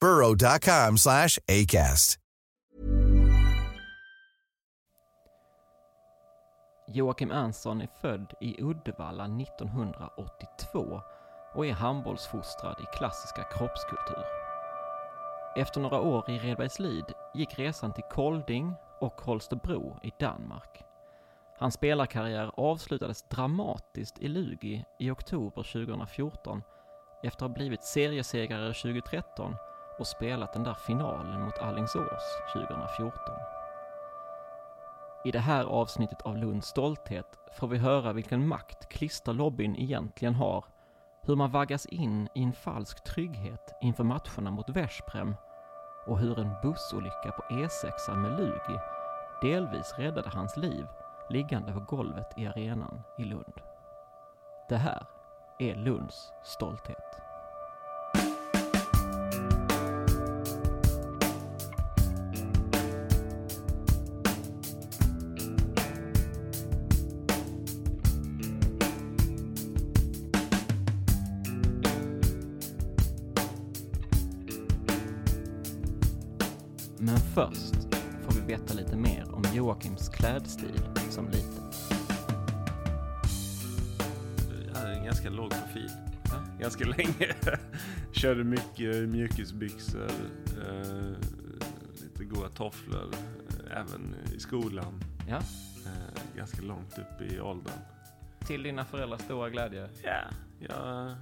burrow.com slash ACAST. Joakim Ernstsson är född i Uddevalla 1982 och är handbollsfostrad i klassiska kroppskultur. Efter några år i Redbergslid gick resan till Kolding och Holstebro i Danmark. Hans spelarkarriär avslutades dramatiskt i Lugi i oktober 2014 efter att ha blivit seriesegrare 2013 och spelat den där finalen mot Allingsås 2014. I det här avsnittet av Lunds stolthet får vi höra vilken makt klisterlobbyn egentligen har, hur man vaggas in i en falsk trygghet inför matcherna mot Veszprem och hur en bussolycka på E6 med Lugi delvis räddade hans liv liggande på golvet i arenan i Lund. Det här är Lunds stolthet. Först får vi veta lite mer om Joakims klädstil som liten. Jag hade en ganska låg profil. Ja. Ganska länge. Körde mycket mjukisbyxor, eh, lite goda tofflor, eh, även i skolan. Ja, Eh, ganska långt upp i åldern. till dina föräldrars stora glädje. Ja, jag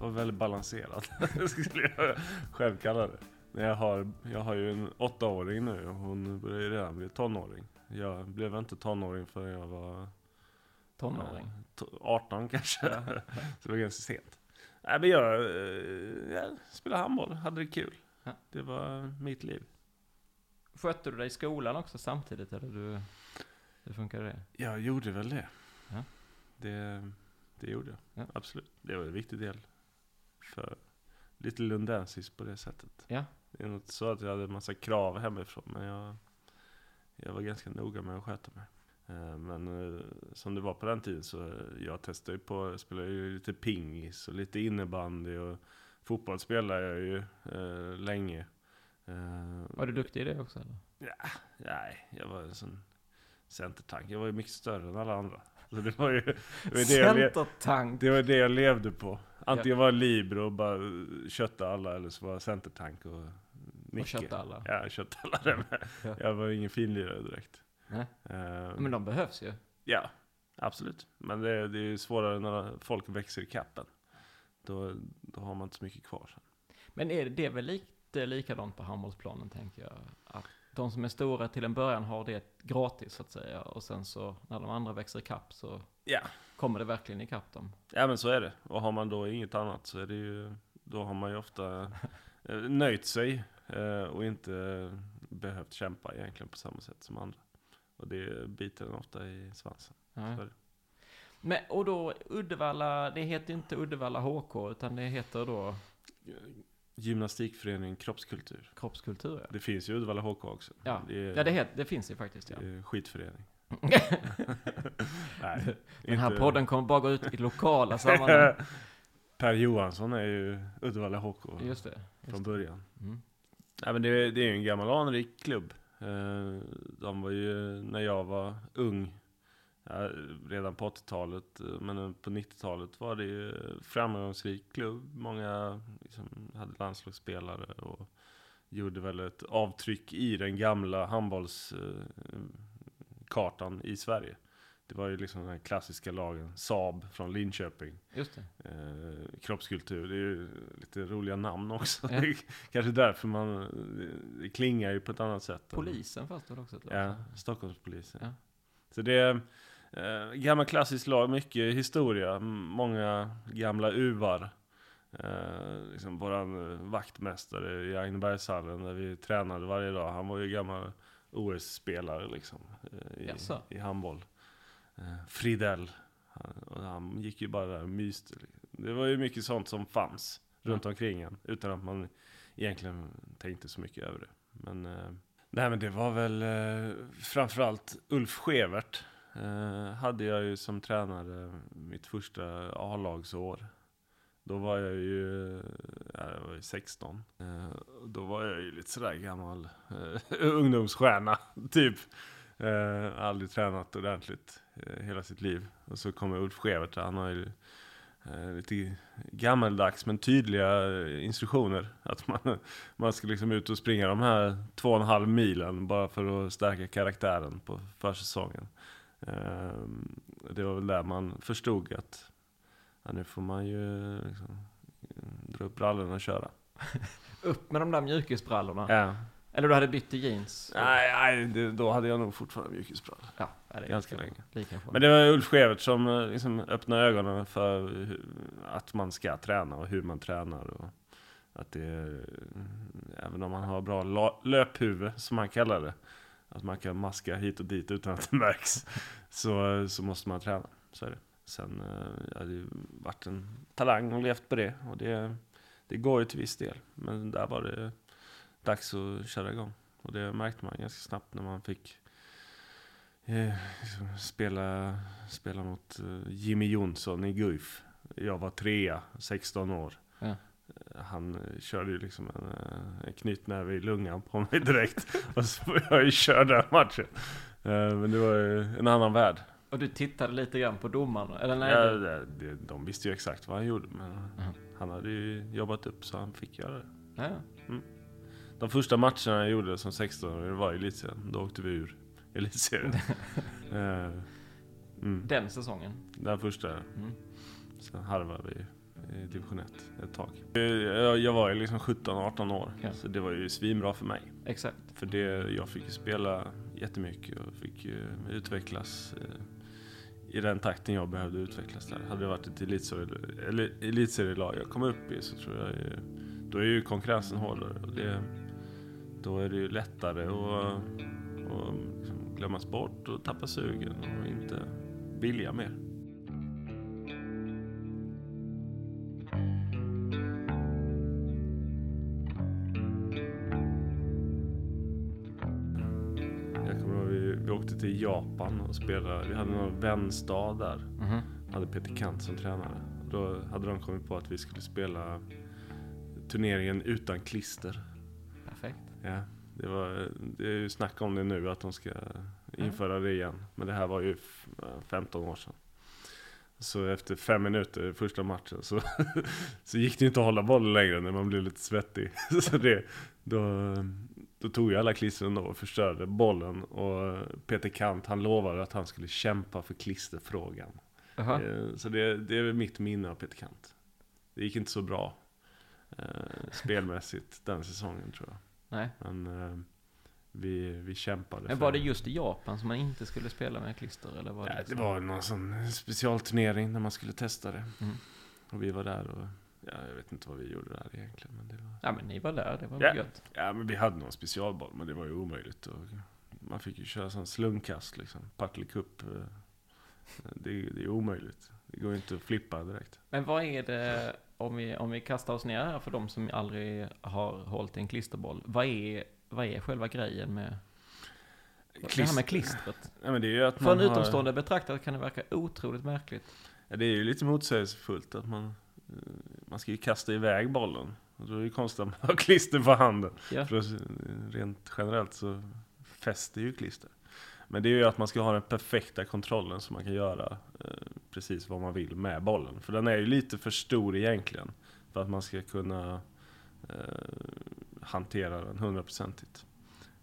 var väldigt balanserad, skulle jag själv kalla det. Jag har, jag har ju en åttaåring nu och hon börjar ju redan bli tonåring. Jag blev inte tonåring förrän jag var Tonåring. eh, to- 18 kanske. Så det var ganska sent. Nej men jag, eh, jag spelade handboll, hade det kul. Ja. Det var mitt liv. Skötte du dig i skolan också samtidigt eller du, hur funkar det? Jag gjorde väl det. Ja. Det, det gjorde jag. Ja. Absolut. Det var en viktig del. För lite lundensis på det sättet. Ja. Det är inte så att jag hade en massa krav hemifrån. Men jag, jag var ganska noga med att sköta mig. Eh, Men eh, som det var på den tiden så eh, jag testade ju på, spelade ju lite pingis och lite innebandy och fotboll spelade jag ju eh, länge. Var du duktig i det också eller? Ja, nej, jag var en sån centertank. Jag var ju mycket större än alla andra. Så det var ju det, var det, jag, det var det jag levde på. Antingen var jag libero och bara kötta alla eller så var centertank och Micke. kötta alla. Ja, jag kötta alla det med. Ja. Jag var ingen finlirare direkt. Nej. Eh, Men de behövs ju. Ja, absolut. Men det, är- det är ju svårare när folk växer i kappen. Då, då har man inte så mycket kvar sen. Men är det, det är väl lite likadant på handbollsplanen tänker jag. Att de som är stora till en början har det gratis så att säga. Och sen så när de andra växer i kapp så Ja. kommer det verkligen i kapp dem. Ja men så är det. Och har man då inget annat så är det ju, då har man ju ofta eh, nöjt sig eh, och inte behövt kämpa egentligen på samma sätt som andra. Och det biter en ofta i svansen. Ja. Men, och då Uddevalla, det heter inte Uddevalla HK utan det heter då, Gymnastikföreningen Kroppskultur. Kroppskultur, ja. Det finns ju Uddevalla HK också. Ja, Det är, ja det, het, det finns ju faktiskt, ja. skitförening. Nej, Den här inte- podden kommer bara gå ut i lokala sammanhang. Per Johansson är ju Uddevalla HK Just det. från Just det. början. Mm. Nej, men det, det är ju en gammal anrik klubb. Eh, De var ju, när jag var ung, ja, redan på 80-talet, eh, men på 90-talet var det ju framgångsrik klubb. Många liksom hade landslagsspelare och gjorde väl ett avtryck i den gamla handbollskartan i Sverige. Det var ju liksom den klassiska lagen, Saab från Linköping. Just det. Eh, kroppskultur, det är ju lite roliga namn också. Ja. Kanske därför man, det, klingar ju på ett annat sätt. Polisen fanns det också. tror Ja, jag. Stockholmspolisen. Ja. Så det eh, gammal klassisk lag, mycket historia, många gamla uvar. Eh, liksom våran eh, vaktmästare i Agnebergshallen där vi tränade varje dag, han var ju gammal OS-spelare liksom. Eh, i, Jaså? I handboll. Eh, Fridell. Han, han gick ju bara där och myste. Det var ju mycket sånt som fanns runt omkring en utan att man egentligen tänkte så mycket över det. Men, eh, nej, men det var väl eh, framförallt Ulf Skevert eh, hade jag ju som tränare mitt första A-lagsår. Då var jag ju, ja, jag var ju 16. Eh, då var jag ju lite sådär gammal eh, ungdomsstjärna, typ. Eh, aldrig tränat ordentligt eh, hela sitt liv. Och så kommer Ulf Schewert, han har ju eh, lite gammaldags men tydliga instruktioner. Att man, man ska liksom ut och springa de här två och en halv milen bara för att stärka karaktären på försäsongen. Eh, det var väl där man förstod att ja, nu får man ju liksom, dra upp brallorna och köra. Upp med de där mjukisbrallorna. Ja. Eller du hade bytt till jeans. Nej, nej det, då hade jag nog fortfarande mjukisbrallor. Ja, det är Ganska länge. Men det var Ulf Skevert som eh, liksom öppnade ögonen för hur, att man ska träna och hur man tränar. Och att det, är- även om man har bra löphuvud, som han kallar det, att man kan maska hit och dit utan att det märks, så, så måste man träna. Så är det. Sen eh, jag hade ju varit en talang och levt på det. Och det, det går ju till viss del. Men där var det dags att köra igång. Och det märkte man ganska snabbt när man fick eh, liksom spela, spela mot eh, Jimmy Jonsson i Guif. Jag var trea, 16 år. Ja. Han körde ju liksom en, eh, en knytnäve i lungan på mig direkt. och så får jag ju köra den matchen. Eh, Men det var ju en annan värld. Och du tittade lite grann på domarna? Eller nej? Ja, det, det, de visste ju exakt vad han gjorde. Men Mhm. han hade ju jobbat upp så han fick göra det. ja. De första matcherna jag gjorde som 16-åring var i elitserien. Då åkte vi ur elitserien. Eh, mm. Den säsongen? Den första. Mm. Sen harvade vi i division 1 ett tag. Eh, Jag, var ju liksom 17-18 år. Ja. Så det var ju svinbra för mig. Exakt. För det, jag fick ju spela jättemycket och fick ju utvecklas eh, i den takten jag behövde utvecklas där. Hade det varit ett elitserie- eller elitserielag jag kom upp i så tror jag ju, då är ju konkurrensen hårdare. Och det, då är det ju lättare att liksom glömmas bort och tappa sugen och inte vilja mer. Åkte till Japan och spelade. Vi hade någon vänstad där. Mhm. Hade Peter Kant som tränare. Då hade de kommit på att vi skulle spela turneringen utan klister. Perfekt. Ja, det, var, det är ju snack om det nu att de ska införa det igen. Men det här var ju f- 15 år sedan. Så efter fem minuter första matchen så, så gick det inte att hålla bollen längre när man blev lite svettig. Så det, då, då tog jag alla klistren och förstörde bollen. Och Peter Kant han lovade att han skulle kämpa för klisterfrågan. Jaha. Eh, Så det, det är väl mitt minne av Peter Kant. Det gick inte så bra eh, spelmässigt den säsongen tror jag. Nej. Men eh, vi, vi kämpade. Men var det just i Japan som man inte skulle spela med klister? Eller var Ja, det, det var någon sån specialturnering när man skulle testa det. Mm. Och vi var där och ja, jag vet inte vad vi gjorde där egentligen. Men det var... Ja men ni var där, det var Ja. gött. Ja, men vi hade någon specialboll, men det var ju omöjligt. Och man fick ju köra sån slungkast liksom. Partille Cup. eh, Det, det är omöjligt. Det går ju inte att flippa direkt. Men vad är det, om vi, om vi kastar oss ner här för de som aldrig har hållit en klisterboll. Vad är, vad är själva grejen med det här med klistret? Ja, men det är ju att För en man har- utomstående betraktare kan det verka otroligt märkligt. Ja, det är ju lite motsägelsefullt att man, eh, man ska ju kasta iväg bollen. Och då är det ju konstigt att man har klister på handen. Ja. För rent generellt så fäster ju klister. Men det är ju att man ska ha den perfekta kontrollen så man kan göra eh, precis vad man vill med bollen. För den är ju lite för stor egentligen. För att man ska kunna eh, hantera den hundraprocentigt.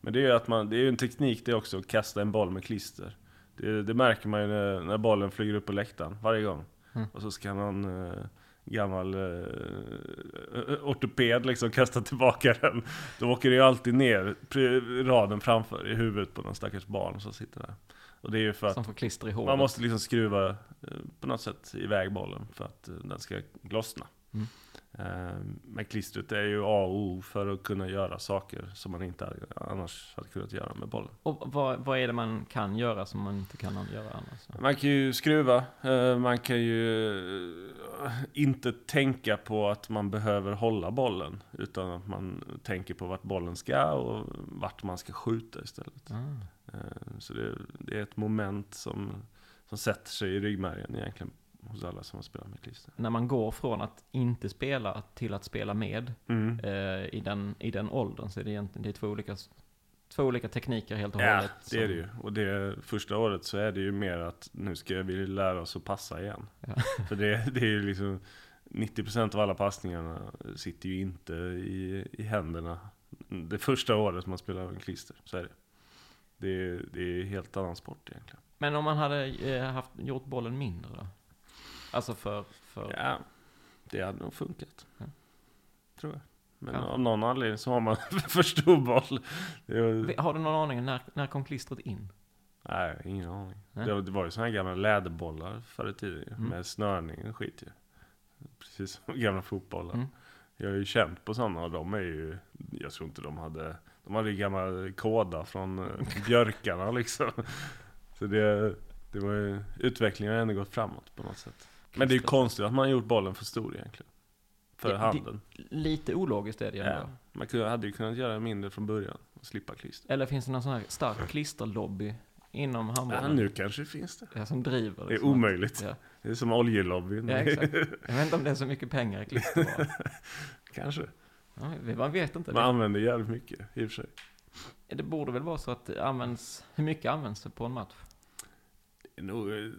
Men det är ju att man, det är en teknik det också, att kasta en boll med klister. Det, det märker man ju när, när bollen flyger upp på läktaren varje gång. Mm. Och så ska någon eh, gammal eh, ortoped liksom kasta tillbaka den. Då åker det ju alltid ner raden framför i huvudet på någon stackars barn som sitter där. Och det är ju för att Som håret. man måste liksom skruva eh, på något sätt iväg bollen för att eh, den ska lossna. Mm. Eh, Men klistret är ju A och O för att kunna göra saker som man inte hade, annars hade kunnat göra med bollen. Och vad, vad är det man kan göra som man inte kan göra annars? Man kan ju skruva, eh, man kan ju eh, inte tänka på att man behöver hålla bollen. Utan att man tänker på vart bollen ska och vart man ska skjuta istället. Eh, Så det, det är ett moment som, som sätter sig i ryggmärgen egentligen hos alla som har spelat med klister. När man går från att inte spela till att spela med Mm. eh, i, den, i den åldern så är det egentligen det är två olika, två olika tekniker helt och Ja, hållet. det är det ju. Och det första året så är det ju mer att nu ska vi lära oss att passa igen. Ja. För det, det är ju liksom 90% av alla passningarna sitter ju inte i, i händerna det första året man spelar med klister. Så är det. Det är, det är helt annan sport egentligen. Men om man hade eh, haft, gjort bollen mindre då? Alltså för... för Ja, det hade nog funkat. Ja. Tror jag. Men Kanske. av någon anledning så har man för stor boll. Har du någon aning när, när kom klistret in? nej, ingen aning. Nej. Det, var ju såna här gamla läderbollar förr i tiden Mm. med snörning och skit ju. Precis som gamla fotbollar. Mm. Jag har ju känt på sådana och de är ju, jag tror inte de hade, de hade ju gamla kåda från eh, björkarna liksom. Så det, det var ju, utvecklingen har ändå gått framåt på något sätt. Men det är ju konstigt att man har gjort bollen för stor egentligen. För Det- det- handen. Lite ologiskt är det ju ändå. Ja. Man kunde, hade ju kunnat göra mindre från början och slippa klister. Eller finns det någon sån här stark klisterlobby inom Ja, handbollen? nu kanske det finns det. Ja, som driver Det är liksom. omöjligt. Ja. Det är som oljelobbyn. Ja, exakt. Jag vet inte om det är så mycket pengar i klister kanske. Ja, man vet inte. Man Det, använder jävligt mycket i och för sig. det borde väl vara så att det används... Hur mycket används det på en match? Det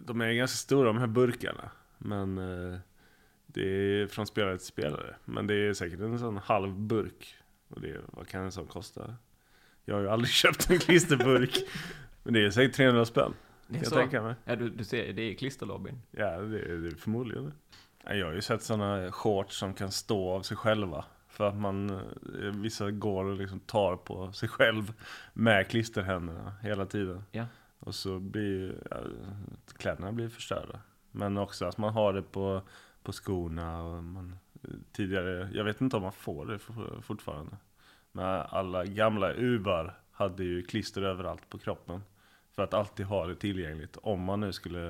De är ganska stora de här burkarna. Men eh, det är från spelare till spelare. Men det är säkert en sån halv burk. Och det, vad kan en sån kosta? Jag har ju aldrig köpt en klisterburk. men det är säkert 300 spänn. Det är jag så. tänka mig. Ja, du, du ser, det är klisterlobbyn. Ja, det är, det är förmodligen Jag har ju sett sådana shorts som kan stå av sig själva. För att man, eh, vissa går och liksom tar på sig själv med klisterhänderna hela tiden. Ja. Och så blir kläderna blir förstörda. Men också att man har det på, på skorna och man, tidigare, jag vet inte om man får det fortfarande. Men alla gamla uvar hade ju klister överallt på kroppen. För att alltid ha det tillgängligt. Om man nu skulle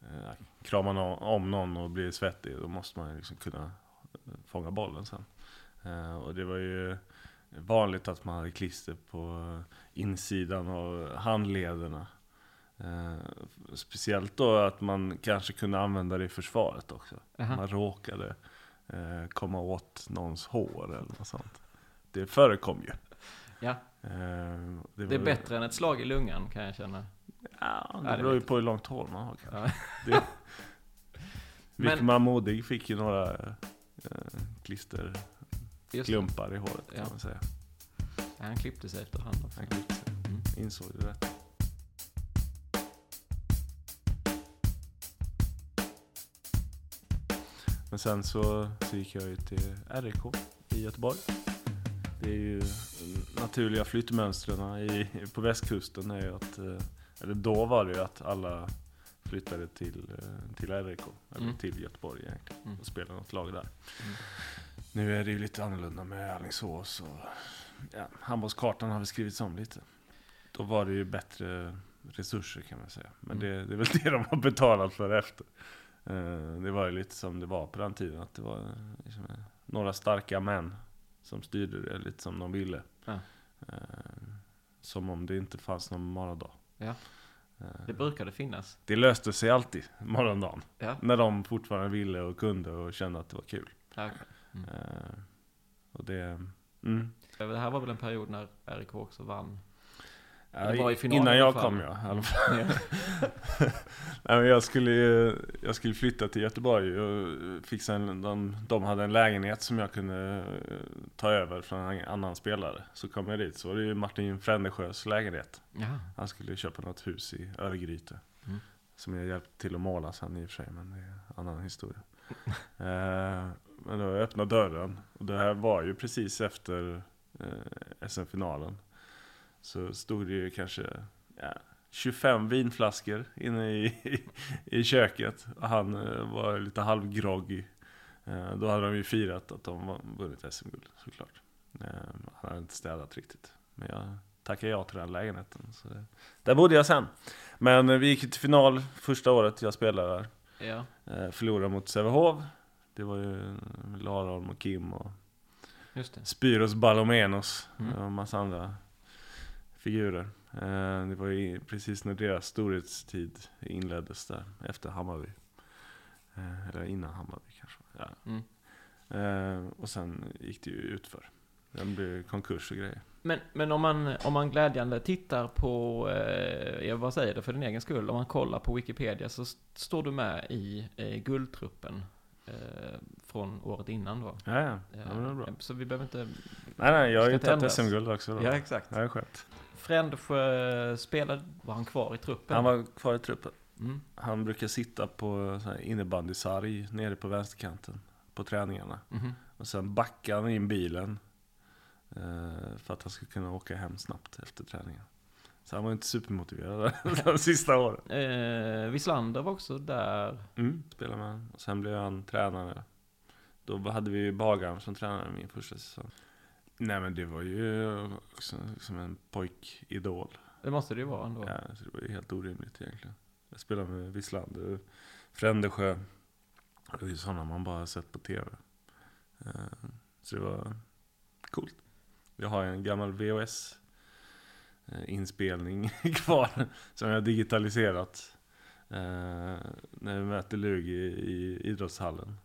eh, krama no om någon och bli svettig, då måste man ju liksom kunna eh, fånga bollen sen. Eh, och det var ju vanligt att man hade klister på eh, insidan av handlederna. Eh, speciellt då att man kanske kunde använda det i försvaret också. Jaha. Man råkade eh, komma åt någons hår eller något sånt. Det förekom ju. Ja, Eh, det är bättre än ett slag i lungan kan jag känna. Ja, Ja, det det beror ju på hur långt hår man har. kanske. Ja. Det, Wickman Modig fick ju några eh, klisterklumpar det. i håret kan Ja. man säga. Ja, han klippte sig efterhand också. Han klippte sig. Mm. Insåg det rätt. Men sen så, så gick jag ju till RIK i Göteborg. Det är ju naturliga flyttmönstren i, på västkusten är ju att, eh, eller då var det ju att alla flyttade till, eh, till RIK, eller Mm. till Göteborg egentligen, Mm. och spelade något lag där. Mm. Nu är det ju lite annorlunda med Alingsås och ja, handbollskartan har väl skrivits om lite. Då var det ju bättre resurser kan man säga. Men Mm. det, det är väl det de har betalat för efter. Eh, det var ju lite som det var på den tiden, att det var liksom, eh, några starka män som styrde det lite som de ville. Ja. Eh, som om det inte fanns någon morgondag. Ja. Eh, Det brukade finnas. det löste sig alltid, morgondagen. Ja. När de fortfarande ville och kunde och kände att det var kul. Ja. Mm. Eh, och det... Mm. Det här var väl en period när RIK också vann. Ja, innan jag kom ja, fall. Nej, jag, skulle, jag skulle flytta till Göteborg och fixa en, de, de hade en lägenhet som jag kunde eh, ta över från en annan spelare. Så kom jag dit så var det ju Martin Frändesjös lägenhet. Ja. Han skulle köpa något hus i Örgryte. Mm. Som jag hjälpte till att måla sen i och för sig, men det är en annan historia. eh, men då öppnade dörren, och det här var ju precis efter eh, SM-finalen. Så stod det ju kanske ja, 25 vinflaskor inne i, i, i köket. Och han eh, var lite halvgroggy. Eh, då hade de ju firat att de vunnit SM-guld såklart. Eh, han hade inte städat riktigt. Men jag tackade ja till den lägenheten. Så det, där bodde jag sen. Men eh, vi gick till final första året jag spelade där. Ja. Förlorade mot Sävehof. Det var ju Larholm och Kim och. Spyros Balomenos Mm. och en massa andra figurer. Eh, Det var ju precis när deras storhetstid inleddes där, efter Hammarby. Eh, Eller innan Hammarby kanske. Ja. Mm. Eh, Och sen gick det ju utför. Den blev konkurs och grejer. Men, men om, man, om man glädjande tittar på, eh, jag bara säger det för din egen skull, om man kollar på Wikipedia så st- står du med i eh, guldtruppen eh, från året innan då. Ja, ja. Ja det är bra. Så vi behöver inte... Nej, nej, jag har ju tagit. SM-guld också då. Ja, exakt. Det är skönt. Frändesjö spelade, var han kvar i truppen? Han var kvar i truppen. Mm. Han brukar sitta på innebandysarg nere på vänsterkanten på träningarna. Mhm. Och sen backade han in bilen eh, för att han skulle kunna åka hem snabbt efter träningen. Så han var inte supermotiverad de sista åren. Eh, Wislander var också där. Mm, spelade med han. Och sen blev han tränare. Då hade vi ju Bagan som tränare min första säsong. Nej men det var ju också som en pojkidol. Det måste det ju vara ändå. Ja, så det var ju helt orimligt egentligen. Jag spelade med Wislander, Frändesjö. Det var ju sådana man bara sett på tv. Eh, Så det var coolt. Jag har en gammal VHS eh, inspelning kvar som jag har digitaliserat. eh, När vi mötte Lugi i idrottshallen.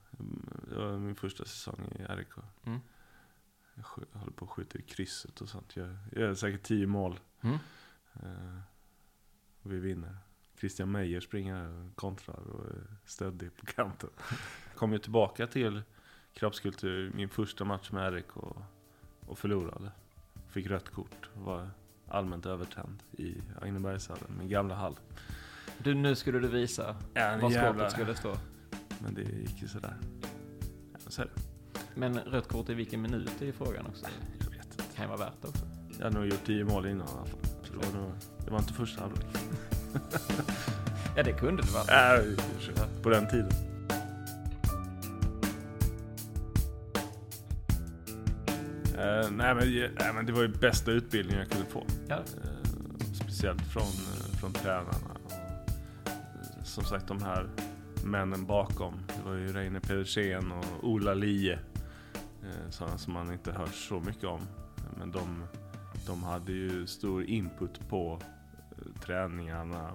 Det var min första säsong i RIK. Mm. Jag håller på att skjuta i krysset och sånt. Jag jag gör säkert tio mål. Mm. Eh, vi vinner. Christian Meijer springer kontrar och är stöddig på kanten. Kom ju tillbaka till kroppskultur min första match med RIK och, och förlorade. Fick rött kort och var allmänt övertänd i Agnebergshallen, min gamla hall. Du, nu skulle du visa Ja, var jävla- skåpet skulle stå. Men det gick ju sådär. Ja, så är det. Men rött kort i vilken minut är ju frågan också. Jag vet inte. Det kan ju vara värt det också. Jag hade nog gjort tio mål innan i alla fall. Så det, var nog, det var inte första halvlek. Ja, det kunde det vara. Sig. på den tiden. Eh, nej, men, nej men det var ju bästa utbildningen jag kunde få. Ja. Eh, speciellt från, eh, från tränarna. Och, som sagt de här männen bakom. Det var ju Reine Pedersen och Ola Lie. Eh, sådana som man inte hört så mycket om. Men de, de hade ju stor input på eh, träningarna.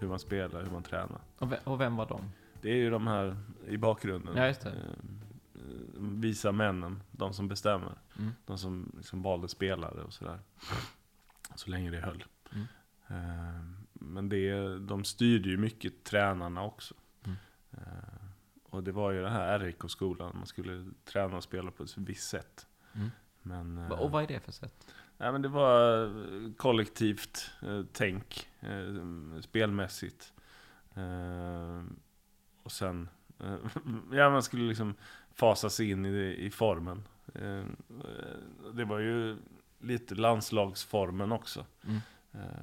Hur man spelar, hur man tränar. Och, ve- och vem var de? Det är ju de här i bakgrunden. Ja, just det. Eh, Visa männen, de som bestämmer. Mm. De som liksom valde spelare och sådär. Så länge det höll. Mm. Men det, de styrde ju mycket tränarna också. Mm. Och det var ju den här RIK-skolan, man skulle träna och spela på ett visst sätt. Mm. Men, eh, Och vad är det för sätt? Ja, men det var eh, kollektivt eh, tänk, eh, spelmässigt. Eh, och sen, ja man skulle liksom fasa sig in i, i formen. Det var ju lite landslagsformen också. Mm.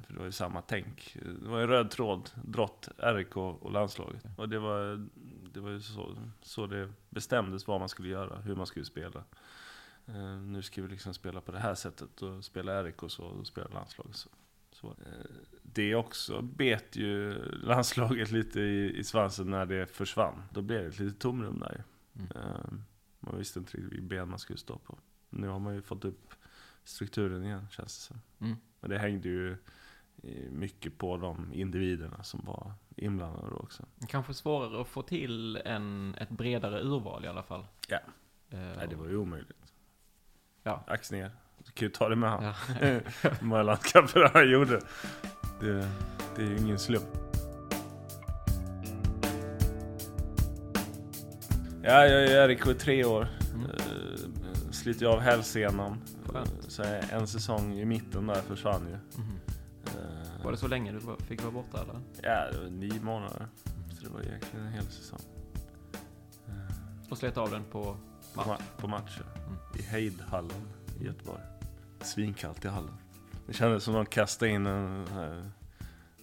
För det var ju samma tänk. Det var en röd tråd, drott, RIK och landslaget. Och det var, det var ju så, så det bestämdes vad man skulle göra, hur man skulle spela. Eh, nu ska vi liksom spela på det här sättet och spela RIK så och spela landslaget så. Så, eh, det också bet ju landslaget lite i, i svansen när det försvann. Då blev det ett litet tomrum där. Mm. Eh, man visste inte riktigt vilket ben man skulle stå på. Nu har man ju fått upp strukturen igen känns det som. Mm. Men det hängde ju mycket på de individerna som var inblandade också. Kanske svårare att få till en, ett bredare urval i alla fall. Ja. Eh, Nej, det var ju omöjligt. Ja. Ax ner. Du kan ju ta det med han. Ja. Landskamper han gjorde. Det, det är ju ingen slump. Ja, jag är Erik och är tre år. Mm. Uh, sliter jag av hälsenan. Så en säsong i mitten där försvann ju. Mhm. Eh, Var det så länge du fick vara borta eller? Ja, det var nio månader. Så det var egentligen en hel säsong. Eh, Och slet av den på på, ma- på matcher. Mm. I Heidhallen i Göteborg. Svinkallt i hallen. Det kändes som de kastade in en här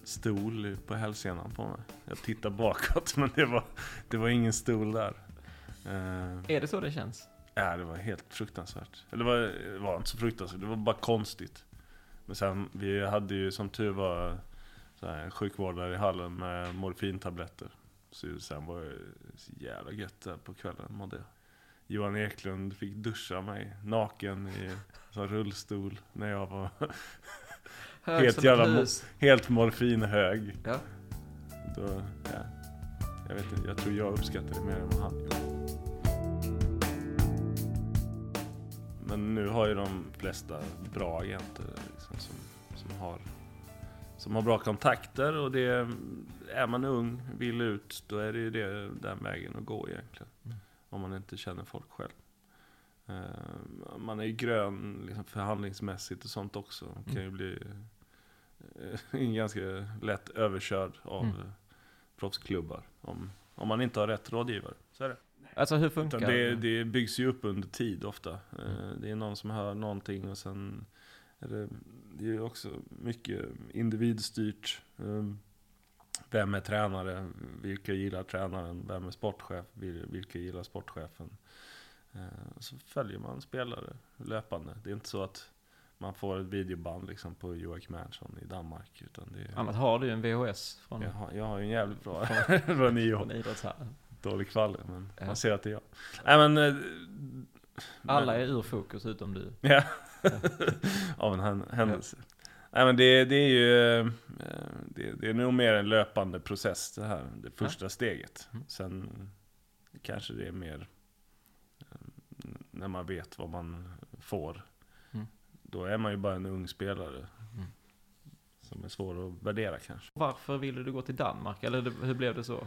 stol på hälsenan på mig. Jag tittade bakåt men det var, det var ingen stol där. Eh, Är det så det känns? Ja, det var helt fruktansvärt. Eller det var, det var inte så fruktansvärt, det var bara konstigt. Men sen, vi hade ju som tur var så här, en sjukvårdare i hallen med morfintabletter. Så sen var det så jävla gött där på kvällen mådde jag. Johan Eklund fick duscha mig naken i en sån rullstol när jag var Helt jävla helt morfinhög. Ja. Då, ja. Jag vet inte, jag tror jag uppskattade det mer än vad han gjorde. Nu har ju de flesta bra agenter liksom, som, som, har, som har bra kontakter och det, är man ung, vill ut, då är det ju det, den vägen att gå egentligen. Mm. Om man inte känner folk själv. Eh, man är ju grön liksom, förhandlingsmässigt och sånt också. Man kan ju bli eh, ganska lätt överkörd av Mm. proffsklubbar. Om, om man inte har rätt rådgivare. Så är det. Alltså hur funkar Utan det, det byggs ju upp under tid ofta. Eh, Mm. Det är någon som hör någonting och sen är det, det är ju också mycket individstyrt. Eh, Vem är tränare? Vilka gillar tränaren? Vem är sportchef? Vil- Vilka gillar sportchefen? Eh, Så följer man spelare löpande. Det är inte så att man får ett videoband liksom på Joakim Ernstson i Danmark. Utan det är, Annars har du en VHS från, jag, har, jag har ju en jävligt bra från nio från idrottshallen. Dålig kvalle, men Ja. man ser att det är jag. Nej men... eh, Alla men- är ur fokus utom du. Ja, av en hän- händelse. Nej men det, det är ju, eh, det, det är nog mer en löpande process det här, det första steget. Mm. Sen kanske det är mer eh, när man vet vad man får. Mm. Då är man ju bara en ung spelare. Mm. Som är svår att värdera kanske. Varför ville du gå till Danmark? Eller hur blev det så?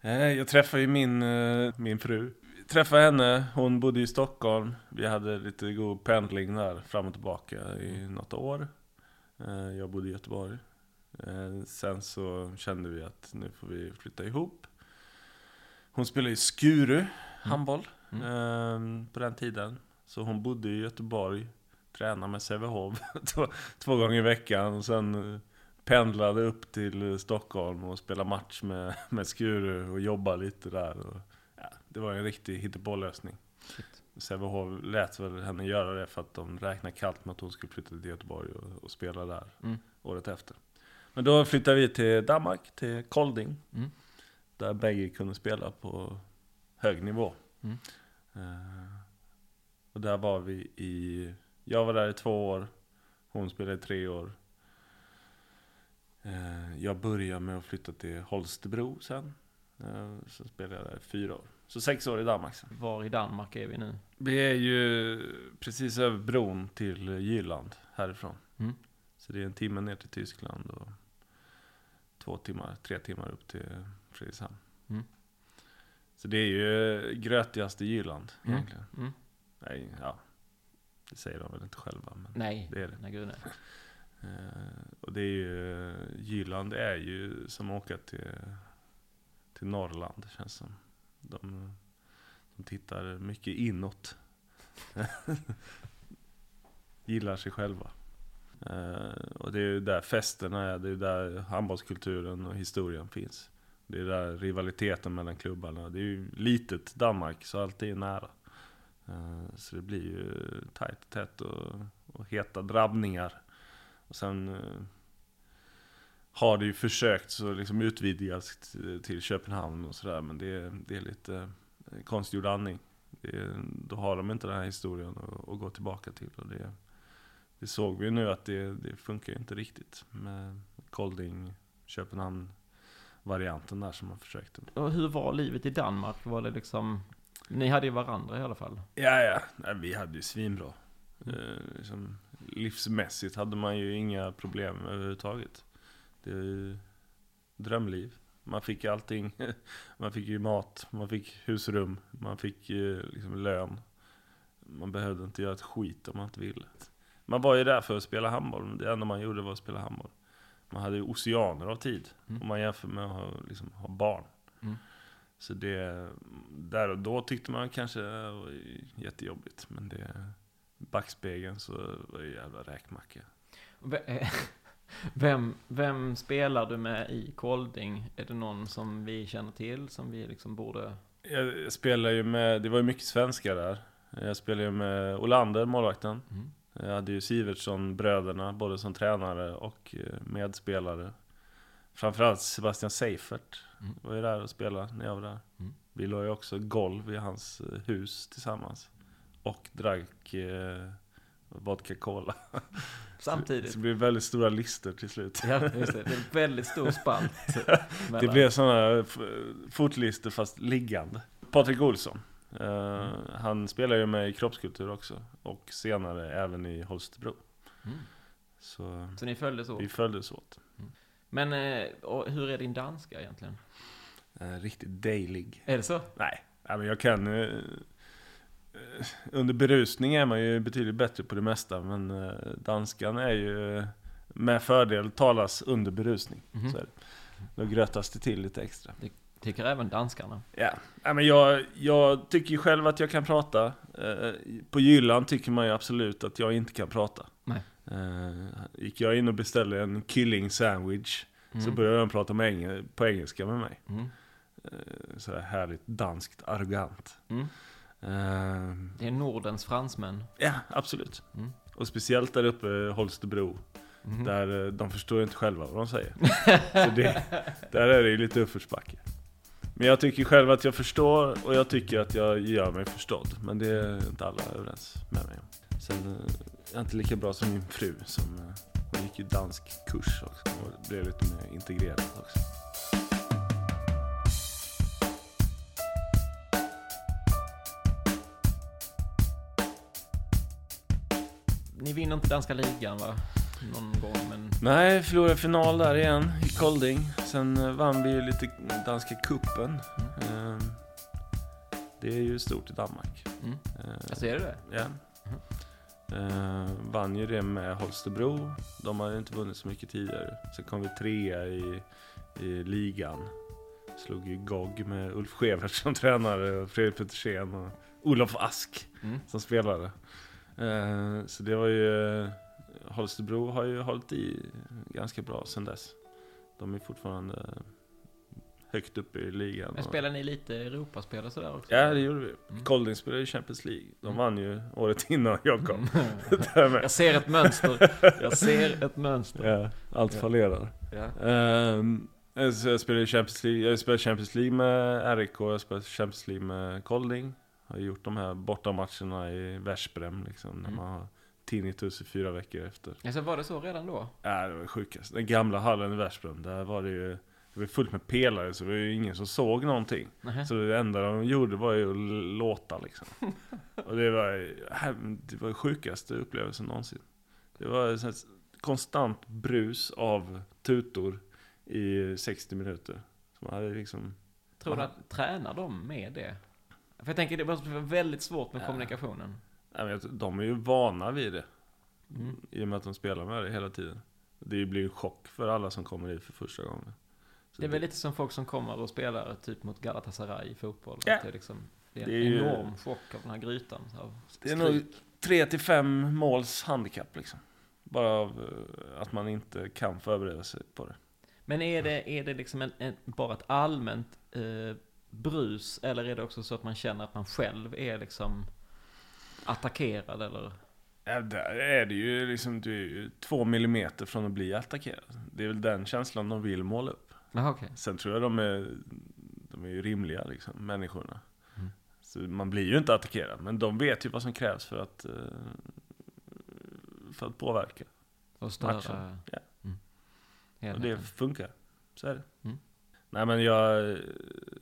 Jag träffade ju min, eh, min fru. Träffade henne, hon bodde i Stockholm. Vi hade lite god pendling där fram och tillbaka i något år. Eh, Jag bodde i Göteborg. Eh, Sen så kände vi att nu får vi flytta ihop. Hon spelade i Skuru handboll Mm. eh, på den tiden. Så hon bodde i Göteborg, tränade med Sävehof två, gånger i veckan. Och sen pendlade upp till Stockholm och spelade match med, med Skuru och jobbade lite där. Och, ja, det var en riktig hittepålösning. Sävehof lät väl henne göra det för att de räknade kallt med att hon skulle flytta till Göteborg och, och spela där Mm. året efter. Men då flyttade vi till Danmark, till Kolding. Mm. Där bägge kunde spela på hög nivå. Mm. Eh, och där var vi i... Jag var där i två år. Hon spelade i tre år. Eh, jag började med att flytta till Holstebro sen. Eh, så spelade jag där i fyra år. Så sex år i Danmark sen. Var i Danmark är vi nu? Vi är ju precis över bron till Jylland härifrån. Mm. Så det är en timme ner till Tyskland och två timmar, tre timmar upp till Fredrikshamn. Mm. Så det är ju grötigaste Jylland Mm. egentligen. Mm. Nej, ja. Det säger de väl inte själva. Men Nej, det är det. nej gud nej. Eh, och det är ju, eh, Jylland är ju som att åka till, till Norrland känns som. De, de tittar mycket inåt. Gillar sig själva. Eh, och det är ju där festerna är, det är där handbollskulturen och historien finns. Det är där rivaliteten mellan klubbarna. Det är ju litet Danmark, så allt är nära. Så det blir ju tajt tätt och, och heta drabbningar. Och sen, eh, har det ju försökt så liksom utvidgas t- till Köpenhamn och sådär. Men det, det är lite eh, konstgjord andning. Det, då har de inte den här historien att, att gå tillbaka till. Och det, det såg vi nu att det, det funkar ju inte riktigt med Kolding, Köpenhamn varianten där som man försökte. Och hur var livet i Danmark? Var det liksom... Ni hade ju varandra i alla fall. Ja, ja. Nej, vi hade ju svinbra. Eh, liksom, livsmässigt hade man ju inga problem överhuvudtaget. Det är ju drömliv. Man fick allting. Man fick ju mat, man fick husrum, man fick liksom lön. Man behövde inte göra ett skit om man inte ville. Man var ju där för att spela handboll. Det enda man gjorde var att spela handboll. Man hade ju oceaner av tid. Mm. Om man jämför med att ha, liksom, ha barn. Mm. Så det, där och då tyckte man kanske det var jättejobbigt. Men det, backspegeln så var det jävla räkmacka. Vem, vem spelar du med i Kolding? Är det någon som vi känner till, som vi liksom borde... Jag, spelar ju med, det var ju mycket svenskar där. Jag spelade ju med Olander, målvakten. Mm. Jag hade ju Sivertsson, bröderna, både som tränare och eh, medspelare. Framförallt Sebastian Seifert Mm. var ju där och spelade när jag var där. Mm. Vi la ju också golv i hans eh, hus tillsammans. Och drack eh, vodka cola. Samtidigt. Så det blev väldigt stora lister till slut. Ja, just det. Det är en väldigt stor spalt. Det blev sådana fotlister fast liggande. Patrik Olsson. eh, han spelar ju med i kroppskultur också. Och senare även i Holstebro. Mm. Så Så ni följdes åt. vi följdes åt. Men eh, och hur är din danska egentligen? Eh, riktigt dejlig. Är det så? Nej, ja, men jag kan... eh, eh, under berusning är man ju betydligt bättre på det mesta. Men eh, danskan är ju med fördel talas under berusning. Mhm. Så är det. Då grötas det till lite extra. Tycker även danskarna. Ja, ja men jag, jag tycker ju själv att jag kan prata. Eh, På Jylland tycker man ju absolut att jag inte kan prata. Nej. Eh, Gick jag in och beställde en killing sandwich så Mm. började de prata med engel, på engelska med mig. Mm. Eh, Så här härligt danskt arrogant. Mm. Eh, Det är Nordens fransmän. Ja, absolut. Mm. Och speciellt där uppe Holstebro. Mhm. Där eh, de förstår inte själva vad de säger. Så det, där är det ju lite uppförsbacke. Men jag tycker själv att jag förstår och jag tycker att jag gör mig förstådd. Men det är inte alla överens med mig om. Sen eh, är jag inte lika bra som min fru som hon gick ju dansk kurs också och blev lite mer integrerad också. Ni vinner inte danska ligan va? Någon gång men... Nej, förlorade final där igen i Kolding. Sen eh, vann vi ju lite danska kuppen. Eh, Det är ju stort i Danmark. Mm. Eh, Alltså är det? Ja. Eh, vann ju det med Holstebro. De hade inte vunnit så mycket tidigare. Sen kom vi trea i, i ligan. Slog ju GOG med Ulf Schevert som tränare och Fredrik Petersen och Olof Ask Mm. som spelare. Eh, så det var ju... eh, Holstebro har ju hållit i ganska bra sen dess. De är fortfarande högt uppe i ligan. Men spelar ni lite Europaspel och sådär också? Ja, det gjorde vi. Mm. Kolding spelade i Champions League. De Mm. vann ju året innan jag kom. Mm. Jag ser ett mönster. Jag ser ett mönster. Ja, allt Ja. fallerar. Ja. Så jag spelade Champions League. Jag spelade Champions League med RIK. Jag spelade Champions League med Kolding. Har gjort de här bortamatcherna i Veszprem liksom. När Mm. man har tinnitus i fyra veckor efter. Alltså var det så redan då? Ja, det var sjukast. Den gamla hallen i Veszprem. Där var det ju det var fullt med pelare så det var ju ingen som såg någonting. Nähä. Så det enda de gjorde var ju att låta liksom. Och det var, det var sjukaste upplevelsen någonsin. Det var ett konstant brus av tutor i 60 minuter. Så man hade liksom, Tror du att tränar de med det? För jag tänker det måste vara väldigt svårt med Ja. kommunikationen. jag vet, de är ju vana vid det. Mm. I och med att de spelar med det hela tiden. Det blir en chock för alla som kommer hit för första gången. Så Det är väl lite som folk som kommer och spelar typ mot Galatasaray i fotboll. Ja. Det är, liksom, det är en Det är ju- enorm chock av den här grytan. Det är nog tre till fem måls handikapp liksom. Bara av eh, att man inte kan förbereda sig på det. Men är det, är det liksom en, en, bara ett allmänt eh, brus? Eller är det också så att man känner att man själv är liksom attackerad eller? Ja, där är det ju liksom, du är ju två millimeter från att bli attackerad. Det är väl den känslan de vill måla upp. Jaha, okej. Sen tror jag de är, de är ju rimliga liksom, människorna. Mm. Så man blir ju inte attackerad, men de vet ju vad som krävs för att, eh, för att påverka. Och störa... Ja. Mm. Och det funkar. Så är det. Mm. Nej men jag,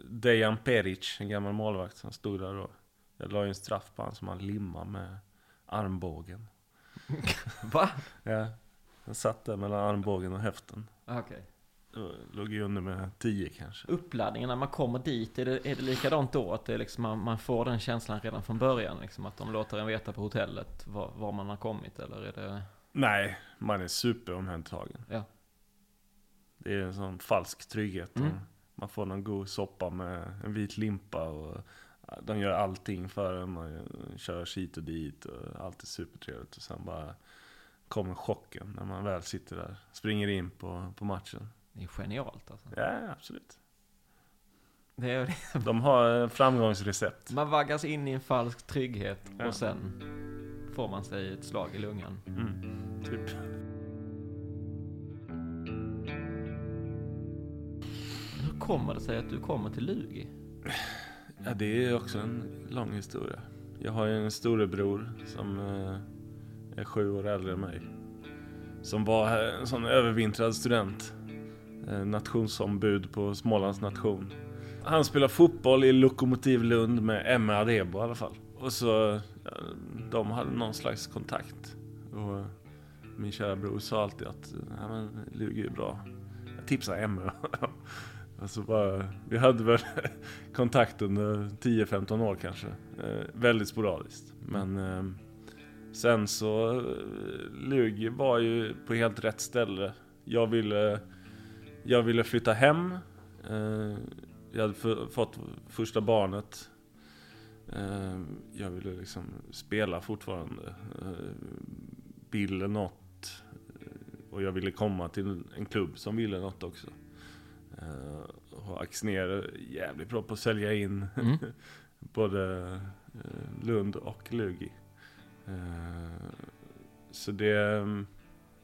Dejan Peric, en gammal målvakt som stod där då. Jag la ju en straff på han som han limmade med armbågen. Va? Ja, jag satt där mellan armbågen och höften. Okej. Då Låg ju under med 10 kanske. Uppladdningen när man kommer dit, är det, är det likadant då? Att det liksom, man, man får den känslan redan från början? Liksom, att de låter en veta på hotellet var, var man har kommit? Eller är det... Nej, man är superomhändertagen. Ja. Det är en sån falsk trygghet. Mm. Man får någon god soppa med en vit limpa och de gör allting för en. Man kör hit och dit och allt är supertrevligt. Och sen bara kommer chocken när man väl sitter där. Springer in på, på matchen. Det är genialt alltså. Ja, absolut. Det är, De har eh, framgångsrecept. man vaggas in i en falsk trygghet Ja. och sen får man sig ett slag i lungan. Mm, typ. Hur kommer det sig att du kommer till Lugi? Ja, det är också en lång historia. Jag har ju en storebror som eh, är sju år äldre än mig. Som var en sån övervintrad student. Eh, nationsombud på Smålands nation. Han spelar fotboll i Lokomotiv Lund med Emma Adebo i alla fall. Och så, ja, de hade någon slags kontakt. Och min kära bror sa alltid att, ja men Lugi är bra. Jag tipsade Emma. Alltså bara, vi hade väl kontakt under 10-15 år kanske. Eh, väldigt sporadiskt. Men eh, sen så, Lug Lugi var ju på helt rätt ställe. Jag ville, jag ville flytta hem. Eh, jag hade fått första barnet. Eh, jag ville liksom spela fortfarande. Eh, ville något. Och jag ville komma till en klubb som ville något också. Uh, och Axnér är jävligt bra på att sälja in Mm. både eh, Lund och Lugi. Eh, så det,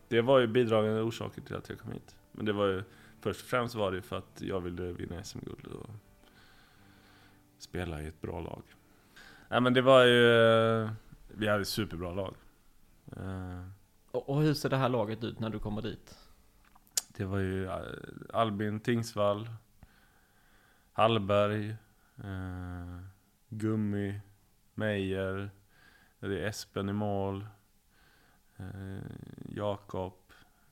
det var ju bidragande orsaker till att jag kom hit. Men det var ju, först och främst var det för att jag ville vinna SM-guld och spela i ett bra lag. Nej men det var ju, eh, vi hade ett superbra lag. Eh, Och, och hur ser det här laget ut när du kommer dit? Det var ju eh, Albin Tingsvall, Hallberg, eh, Gummi, Meijer, det är Espen i mål, eh, Jakob,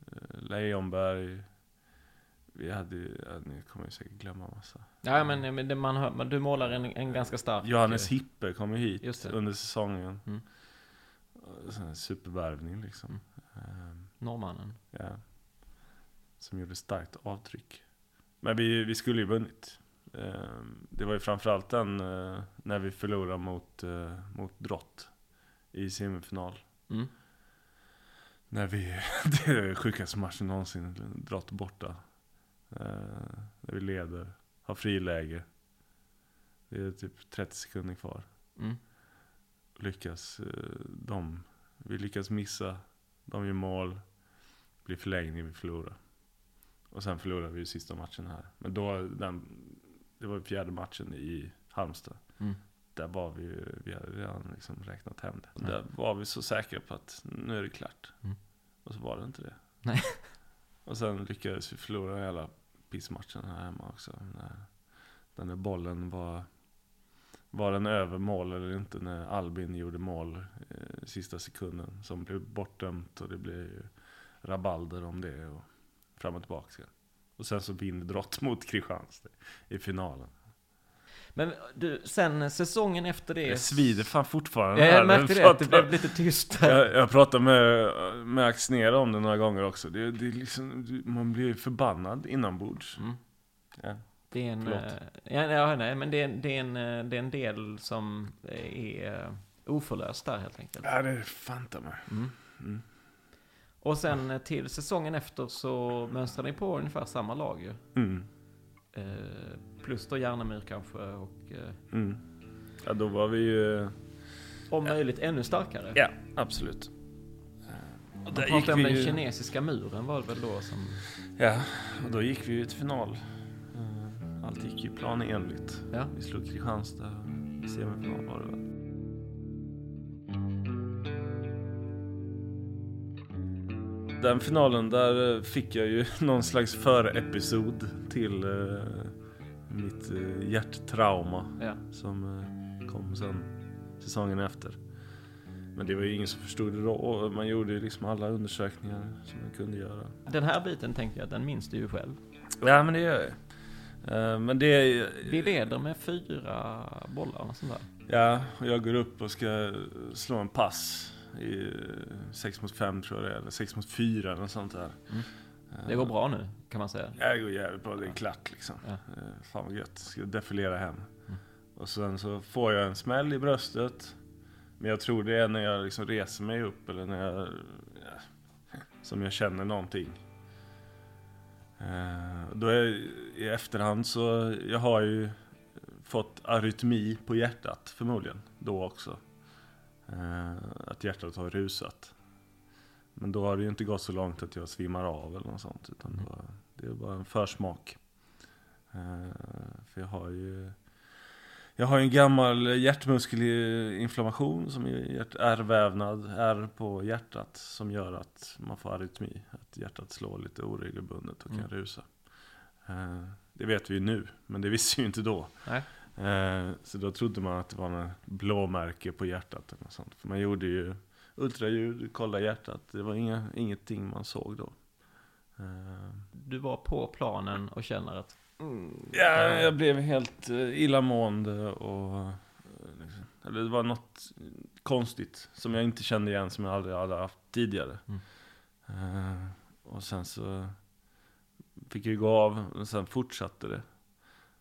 eh, Lejonberg. Vi hade ju, ja, ni kommer ju säkert glömma massa. Ja men, men det man hör, men du målar en, en ganska stark... Johannes Hippe kom ju hit under säsongen. Mm. Sen supervärvning liksom. Eh, Norrmannen. Ja. Som gjorde starkt avtryck. Men vi, vi skulle ju vunnit. Eh, Det var ju framförallt den eh, när vi förlorade mot, eh, mot Drott i semifinal. Mm. När vi, det är sjukaste matchen någonsin, Drott borta. Eh, När vi leder, har friläge. Det är typ 30 sekunder kvar. Mm. Lyckas eh, de, vi lyckas missa, de gör mål, blir förlängning, vi förlorar. Och sen förlorar vi ju sista matchen här. Men då, den, det var fjärde matchen i Halmstad. Mm. Där var vi ju, vi hade redan liksom räknat hem det. Ja. där var vi så säkra på att nu är det klart. Mm. Och så var det inte det. Nej. Och sen lyckades vi förlora hela pissmatchen här hemma också. När den där bollen var, var den över mål eller inte när Albin gjorde mål eh, sista sekunden. Som blev bortdömt och det blev ju rabalder om det och fram och tillbaka. Och sen så vinner Drott mot Kristianstad i finalen. Men du, sen säsongen efter det... Det svider fan fortfarande. Jag när märkte det, att det blev lite tyst. Jag, jag pratade med, med Axnér om det några gånger också. Det, det är liksom, man blir förbannad inombords. Mm. Ja. Det är en... Förlåt. eh, Ja, ja, nej, men det är, det, är en, eh, det är en del som är eh, oförlöst där helt enkelt. ja, det är fan mig. Mm. Mm. Och sen eh, till säsongen efter så mönstrar ni på ungefär samma lag ju. Mm. Eh, plus då Järnemyr kanske och eh, Mm. Ja, då var vi ju... om möjligt ännu starkare. Ja, absolut. Och Man där gick pratade om den ju, kinesiska muren var det väl då som... ja, och då gick vi ju till final. Eh, Allt gick ju planenligt. Ja. Vi slog Kristianstad i semifinal var det väl. Den finalen, där eh, fick jag ju någon slags förepisod till eh, mitt eh, hjärttrauma Ja. som kom sen säsongen efter. Men det var ju ingen som förstod det då. Man gjorde ju liksom alla undersökningar som man kunde göra. Den här biten tänker jag, den minns du ju själv. Ja, men det gör jag. Men det är... Vi leder med fyra bollar och sånt där. Ja, och jag går upp och ska slå en pass i 6 mot 5 tror jag det är, eller 6 mot 4 eller sånt där. Mm. Det går bra nu, kan man säga. Ja, det går jävligt bra. Det är klart liksom. Ja. Eh, Fan vad gött. Ska defilera hem. Mm. Och sen så får jag en smäll i bröstet. Men jag tror det är när jag liksom reser mig upp eller när jag... Ja, som jag känner någonting. Eh, då är, I efterhand så... Jag har ju fått arytmi på hjärtat förmodligen. Då också. Eh, att hjärtat har rusat. Men då har det ju inte gått så långt att jag svimmar av eller något sånt. Utan det, var, det är bara en försmak. Eh, för jag har ju jag har en gammal hjärtmuskelinflammation som är ärrvävnad, ärr på hjärtat som gör att man får arytmi. Att hjärtat slår lite oregelbundet och kan Mm. rusa. Eh, det vet vi ju nu, men det visste vi ju inte då. Nej. Eh, så då trodde man att det var något blåmärke på hjärtat eller något sånt. För man gjorde ju ultraljud, kollade hjärtat. Det var inga, ingenting man såg då. Eh, Du var på planen och känner att... Mm, Ja, jag blev helt eh, illamående och... Liksom, eller det var något konstigt som jag inte kände igen, som jag aldrig hade haft tidigare. Mm. Eh, och sen så fick jag gå av, och sen fortsatte det.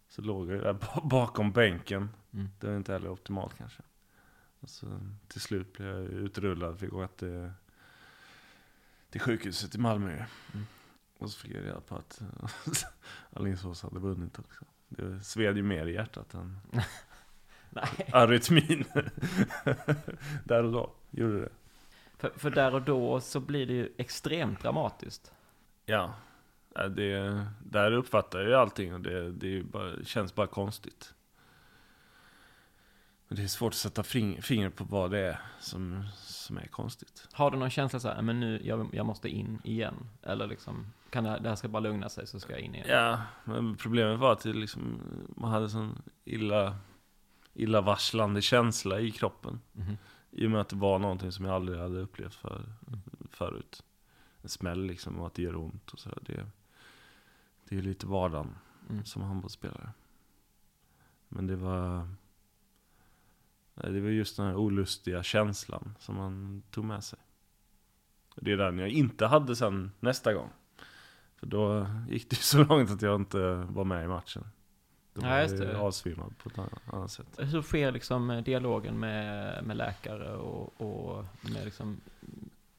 Så låg jag där ba- bakom bänken. Mm. Det var inte heller optimalt kanske. Och så till slut blev jag utrullad, fick gå till, till sjukhuset i Malmö. Mm. Och så fick jag reda på att Alingsås hade vunnit också. Det sved ju mer i hjärtat än arytmin. Där och då gjorde det. För, för där och då så blir det ju extremt dramatiskt. Ja, det, där uppfattar jag ju allting och det, det bara, känns bara konstigt. Och Det är svårt att sätta fing- fingret på vad det är som, som är konstigt. Har du någon känsla så här, men nu, jag, jag måste in igen? Eller liksom, kan det, här- det här ska bara lugna sig så ska jag in igen? Ja, men problemet var att det liksom, man hade sån illa, illavarslande känsla i kroppen. Mhm. I och med att det var någonting som jag aldrig hade upplevt för, förut. En smäll liksom och att det gör ont och så. Det, det är ju lite vardagen Mm. som handbollsspelare. Men det var... Det var just den här olustiga känslan som man tog med sig. Det är den jag inte hade sen nästa gång. För då gick det ju så långt att jag inte var med i matchen. Då Ja, var just jag det. avsvimmad på ett annat- annat sätt. Hur sker liksom eh, dialogen med, med läkare och, och med liksom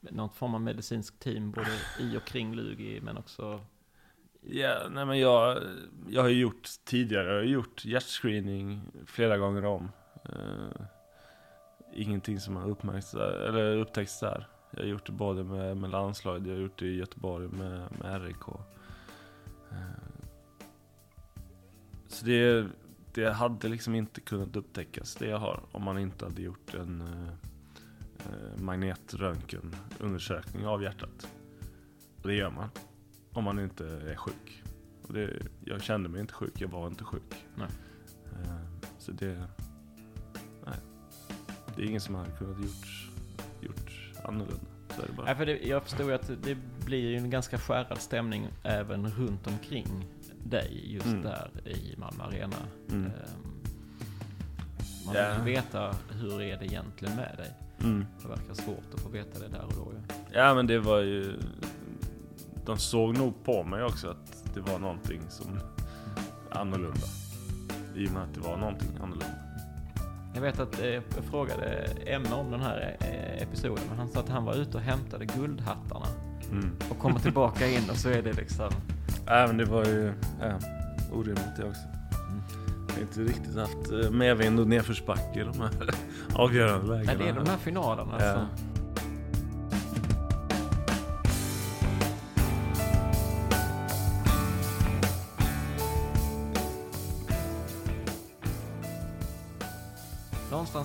någon form av medicinsk team både i och kring Lugi men också Ja, nej men jag, jag har ju gjort tidigare, jag har gjort hjärtscreening flera gånger om. Uh, ingenting som har eller upptäckts där. Jag har gjort det både med, med landslaget, jag har gjort det i Göteborg med, med RIK. Uh, eh, så det, det hade liksom inte kunnat upptäckas, det jag har, om man inte hade gjort en uh, magnetröntgenundersökning av hjärtat. Och det gör man. Om man inte är sjuk. Och det, jag kände mig inte sjuk, jag var inte sjuk. Nej. Eh, Så det... Nej. Det är ingen som hade kunnat gjort, gjort annorlunda. Så det bara. Ja, för det, jag förstår att det blir ju en ganska skärrad stämning även runt omkring dig just Mm. där i Malmö Arena. Mm. Ehm, Man vill veta hur är det egentligen med dig. Mm. Det verkar svårt att få veta det där och då. Ja men det var ju... De såg nog på mig också att det var någonting som annorlunda. I och med att det var någonting annorlunda. Jag vet att eh, jag frågade Emma om den här eh, episoden, men han sa att han var ute och hämtade guldhattarna Mm. och kommer tillbaka in och så är det liksom... Ja men det var ju ja, orimligt det också. Mm. Jag har inte riktigt haft eh, medvind och nedförsbacke i de här avgörande lägena. Nej, det är de här finalerna Ja. som...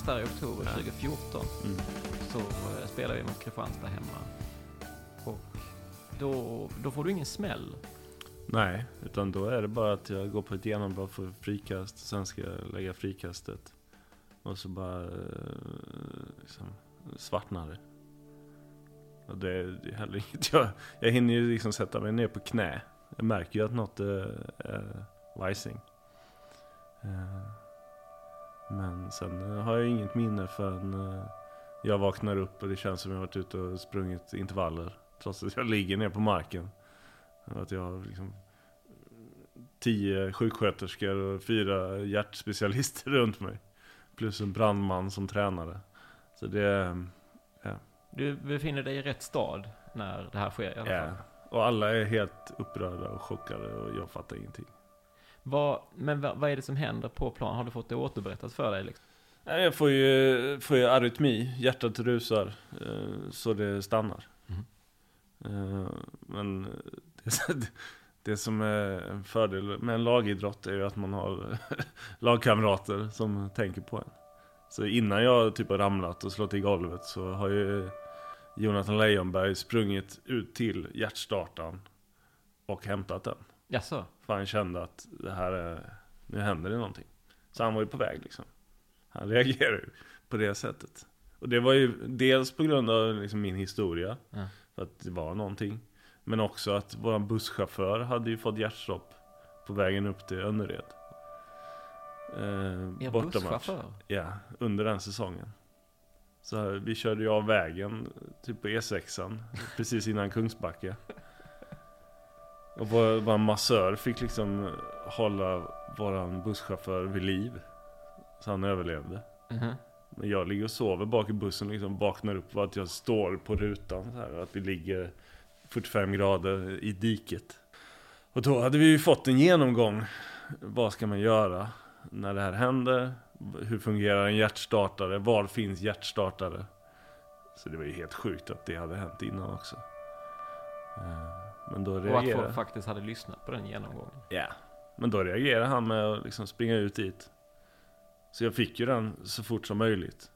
där i oktober Ja. 2014 Mm. så eh, spelar vi mot Kristianstad hemma. Och då, då får du ingen smäll. Nej, utan då är det bara att jag går på ett genombrott för frikast, sen ska jag lägga frikastet. Och så bara eh, liksom, svartnar det. Och det, är- det är heller inget jag... Jag hinner ju liksom sätta mig ner på knä. Jag märker ju att något är, är vajsing. Eh, Men sen eh, har jag inget minne förrän eh, jag vaknar upp och det känns som jag varit ute och sprungit intervaller. Trots att jag ligger ner på marken. Att jag har liksom tio sjuksköterskor och fyra hjärtspecialister runt mig. Plus en brandman som tränare. Så det är... Du befinner dig i rätt stad när det här sker i alla Ja. fall. Och alla är helt upprörda och chockade och jag fattar ingenting. Vad, men vad, vad är det som händer på plan? Har du fått det återberättat för dig? Liksom? Jag får ju, får ju arytmi, hjärtat rusar eh, så det stannar. Mhm. Eh, Men det, det som är en fördel med en lagidrott är ju att man har lagkamrater som tänker på en. Så innan jag typ har ramlat och slått i golvet så har ju Jonathan Lejonberg sprungit ut till hjärtstartaren och hämtat den. Jaså? För han kände att det här är, nu händer det någonting. Så han var ju på väg liksom. Han reagerade ju på det sättet. Och det var ju dels på grund av liksom min historia. Ja. För att det var någonting. Men också att våran busschaufför hade ju fått hjärtstopp på vägen upp till Önnered. Eh, bortamatch. Ja, under den säsongen. Så vi körde ju av vägen, typ på E6an, precis innan Kungsbacka. Och vår, vår massör fick liksom hålla våran busschaufför vid liv. Så han överlevde. Mhm. Men jag ligger och sover bak i bussen liksom vaknar upp av att jag står på rutan så här, och att vi ligger 45 grader i diket. Och då hade vi ju fått en genomgång. Vad ska man göra när det här händer? Hur fungerar en hjärtstartare? Var finns hjärtstartare? Så det var ju helt sjukt att det hade hänt innan också. Eh, Men då Och att folk faktiskt hade lyssnat på den genomgången. Ja, men då reagerade han med att liksom springa ut dit. Så jag fick ju den så fort som möjligt.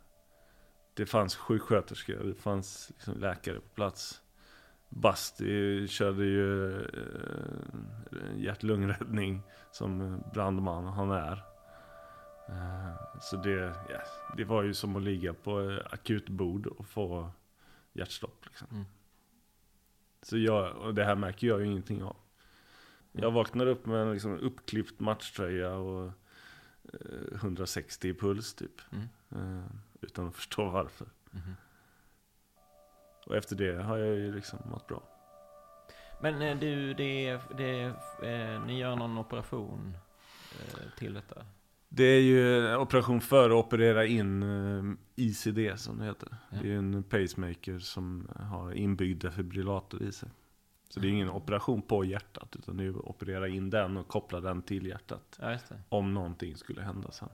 Det fanns sjuksköterskor, det fanns liksom läkare på plats. Basti körde ju eh, hjärt-lungräddning som brandman han är. Eh, så det, ja, det var ju som att ligga på akutbord och få hjärtstopp. Liksom. Mm. Så jag, och det här märker jag ju ingenting av. Jag vaknar upp med en liksom uppklippt matchtröja och eh, 160 i puls typ. Mm. Eh, utan att förstå varför. Mhm. Och efter det har jag ju liksom mått bra. Men eh, du, det, det, eh, ni gör någon operation eh, till detta? Det är ju operation för att operera in eh, ICD som det heter. Ja. Det är ju en pacemaker som har inbyggd defibrillator i sig. Så det är ingen operation på hjärtat utan det är att operera in den och koppla den till hjärtat. Ja. Om någonting skulle hända sen.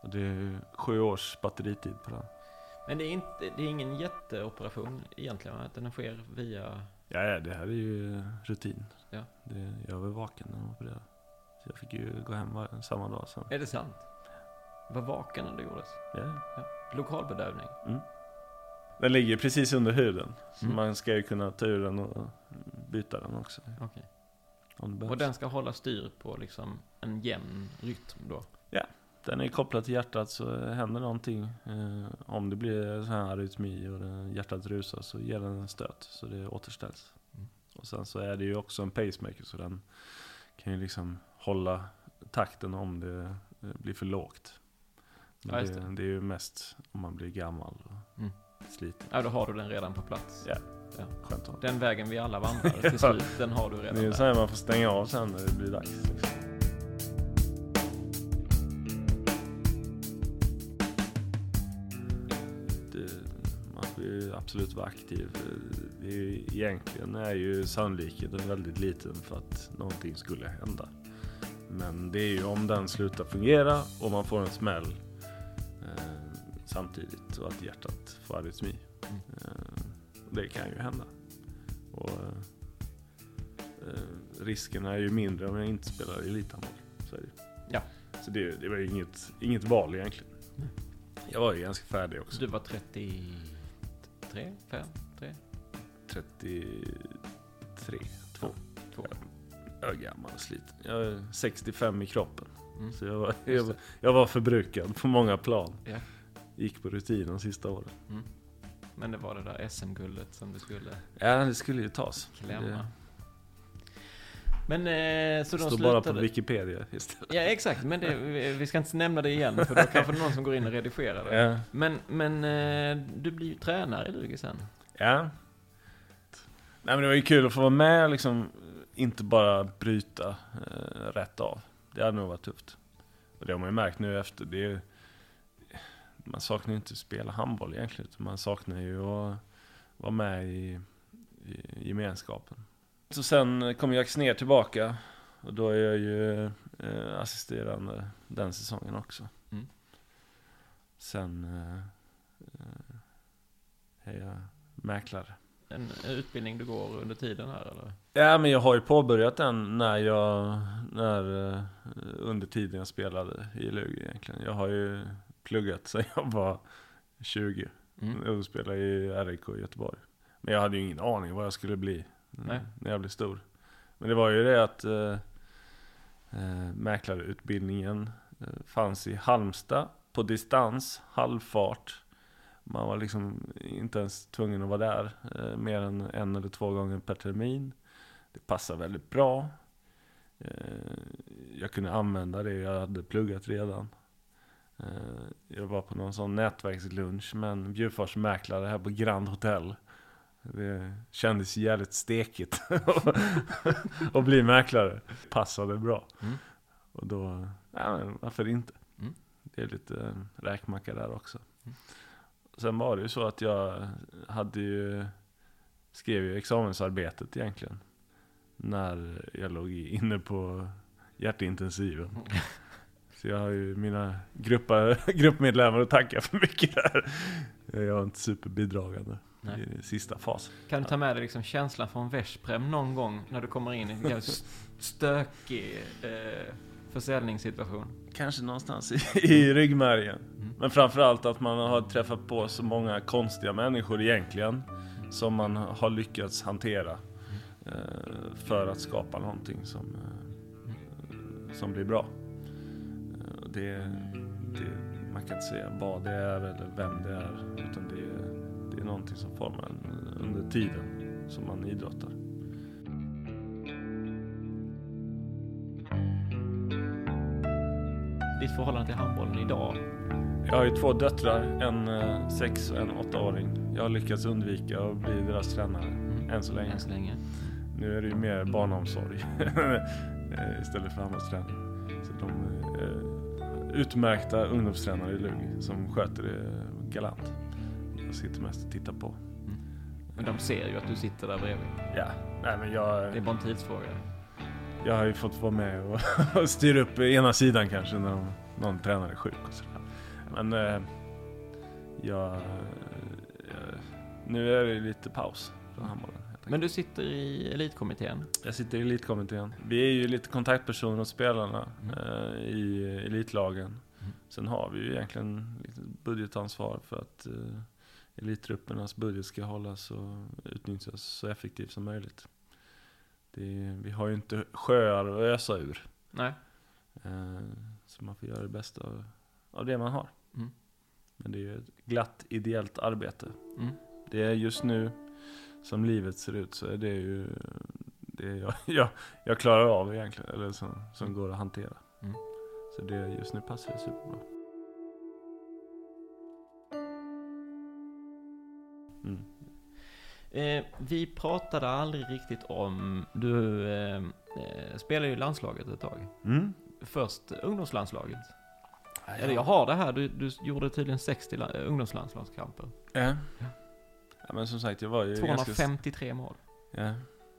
Och det är ju sju års batteritid på den. Men det är, inte, det är ingen jätteoperation egentligen, utan den sker via... Ja, ja, det här är ju rutin. Ja. Det, jag var vaken när de opererade. Så jag fick ju gå hem samma dag sen. Är det sant? Var vaken när det gjordes? Ja. Lokalbedövning? Den ligger precis under huden. Så Mm. man ska ju kunna ta ur den och byta den också. Behövs. Och den ska hålla styr på liksom en jämn rytm då? Den är kopplad till hjärtat så händer någonting. Eh, om det blir så här arytmi och hjärtat rusar så ger den en stöt så det återställs. Mm. Och sen så är det ju också en pacemaker så den kan ju liksom hålla takten om det eh, blir för lågt. Men Ja, det, det. det är ju mest om man blir gammal och Mm. sliten. Ja, då har du den redan på plats. Ja. Ja. Skönt att. Den vägen vi alla vandrar till Ja. slut, den har du redan Det är ju så här man får stänga av sen när det blir dags. Liksom. Man får ju absolut vara aktiv. Det är ju, egentligen är ju sannolikheten väldigt liten för att någonting skulle hända. Men det är ju om den slutar fungera och man får en smäll eh, samtidigt och att hjärtat får arytmi. Mm. Eh, det kan ju hända. Och, eh, eh, risken är ju mindre om jag inte spelar elithandboll. Så. Ja. så det, det var ju inget, inget val egentligen. Jag var ju ganska färdig också. Du var 33, 5, 3? 33, 2. Två. Jag är gammal och sliten. Jag är 65 i kroppen. Mm. Så jag var, jag, jag var förbrukad på många plan. Ja. Gick på rutin de sista åren. Men det var det där SM-guldet som du skulle Ja, det skulle ju tas. klämma. Det Men eh, så de står slutade... bara på Wikipedia istället. Ja exakt, men det, vi- vi ska inte nämna det igen för då kanske det är någon som går in och redigerar det. Ja. Men, men eh, du blir ju tränare i Lugi sen. ja. Nej men det var ju kul att få vara med liksom. Inte bara bryta eh, rätt av. Det hade nog varit tufft. Och det har man ju märkt nu efter. Det är, ju- man saknar ju inte att spela handboll egentligen. Utan man saknar ju att vara med i, i gemenskapen. Så sen kom Jack ner tillbaka. Och då är jag ju eh, assisterande den säsongen också. Mm. Sen eh, eh, är jag mäklare. En utbildning du går under tiden här eller? Ja men jag har ju påbörjat den när jag, när, eh, under tiden jag spelade i Lugi egentligen. Jag har ju pluggat sedan jag var 20 Mm. och spelade i RIK i Göteborg. Men jag hade ju ingen aning vad jag skulle bli Nej. när jag blev stor. Men det var ju det att eh, mäklarutbildningen fanns i Halmstad på distans, halvfart. Man var liksom inte ens tvungen att vara där eh, mer än en eller två gånger per termin. Det passade väldigt bra. Eh, jag kunde använda det jag hade pluggat redan. Eh, jag var på någon sån nätverkslunch med en Bjurfors mäklare här på Grand Hotel. Det kändes jävligt stekigt att bli mäklare. Passade bra. Mm. Och då, ja varför inte? Mm. Det är lite eh, räkmacka där också. Mm. Sen var det ju så att jag hade ju, skrev ju examensarbetet egentligen. När jag låg inne på hjärtintensiven. Så jag har ju mina gruppa, gruppmedlemmar att tacka för mycket där. Jag var inte superbidragande Nej. i sista fasen. Kan du ta med dig liksom känslan från Veszprem någon gång när du kommer in i en stökig eh, försäljningssituation? Kanske någonstans i, i ryggmärgen. Mm. Men framförallt att man har träffat på så många konstiga människor egentligen. Som man har lyckats hantera. Eh, för att skapa någonting som, eh, som blir bra. Eh, det, det, man kan inte säga vad det är eller vem det är. Utan det, är- det är någonting som formar en under tiden som man idrottar. Ditt förhållande till handbollen idag? Jag har ju två döttrar, en eh, sex och en åttaåring. Jag har lyckats undvika att bli deras tränare, än så länge. Än så länge. Nu är det ju mer barnomsorg eh, istället för handbollsträning. Så de är eh, utmärkta ungdomstränare i Lugi som sköter det galant. Jag sitter mest och tittar på. Men de ser ju att du sitter där bredvid. Ja, nej men jag, Det är bara en tidsfråga. Jag har ju fått vara med och, styra upp ena sidan kanske när någon tränare är sjuk och sådär. Men eh, jag, eh, nu är det lite paus från handbollen. helt enkelt. Men du sitter i elitkommittén. Jag sitter i elitkommittén. Vi är ju lite kontaktpersoner åt spelarna Mm. eh, i elitlagen. Mm. Sen har vi ju egentligen budgetansvar för att eh, elittruppernas budget ska hållas och utnyttjas så effektivt som möjligt. Det, vi har ju inte sjöar att ösa ur. Nej. Eh, så man får göra det bästa av, av det man har. Mm. Men det är ju ett glatt ideellt arbete. Mm. Det är just nu, som livet ser ut, så är det ju det jag, jag, jag klarar av egentligen, eller som, som går att hantera. Mm. Så det just nu passar det superbra. Mm. Eh, vi pratade aldrig riktigt om... Du eh, eh, spelade ju landslaget ett tag. Mm. Först ungdomslandslaget. Eller jag har det här, du, du gjorde tydligen 60 la- eh, ungdomslandslagskamper. Ja. ja. men som sagt, jag var ju ganska... 253 mål. Ja.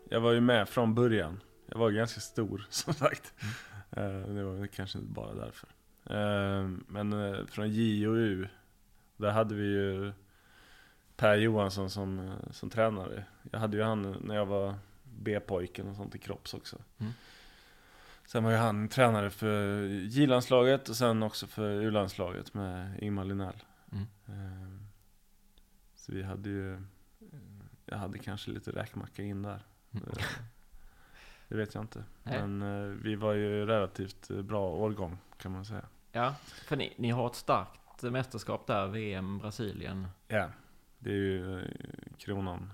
Jag var ju med från början. Jag var ganska stor, som sagt. Eh, det var kanske inte bara därför. Men från J och U, där hade vi ju Per Johansson som, eh, som tränare. Jag hade ju han när jag var B-pojken och sånt i Kropps också. Mm. Sen var ju han tränare för J-landslaget och sen också för U-landslaget med Ingmar Linnell. Mm. Eh, Så vi hade ju, eh, jag hade kanske lite räkmacka in där. Eh, Det vet jag inte. Nej. Men vi var ju relativt bra årgång kan man säga. Ja, för ni, ni har ett starkt mästerskap där, VM Brasilien. Ja, det är ju eh, kronan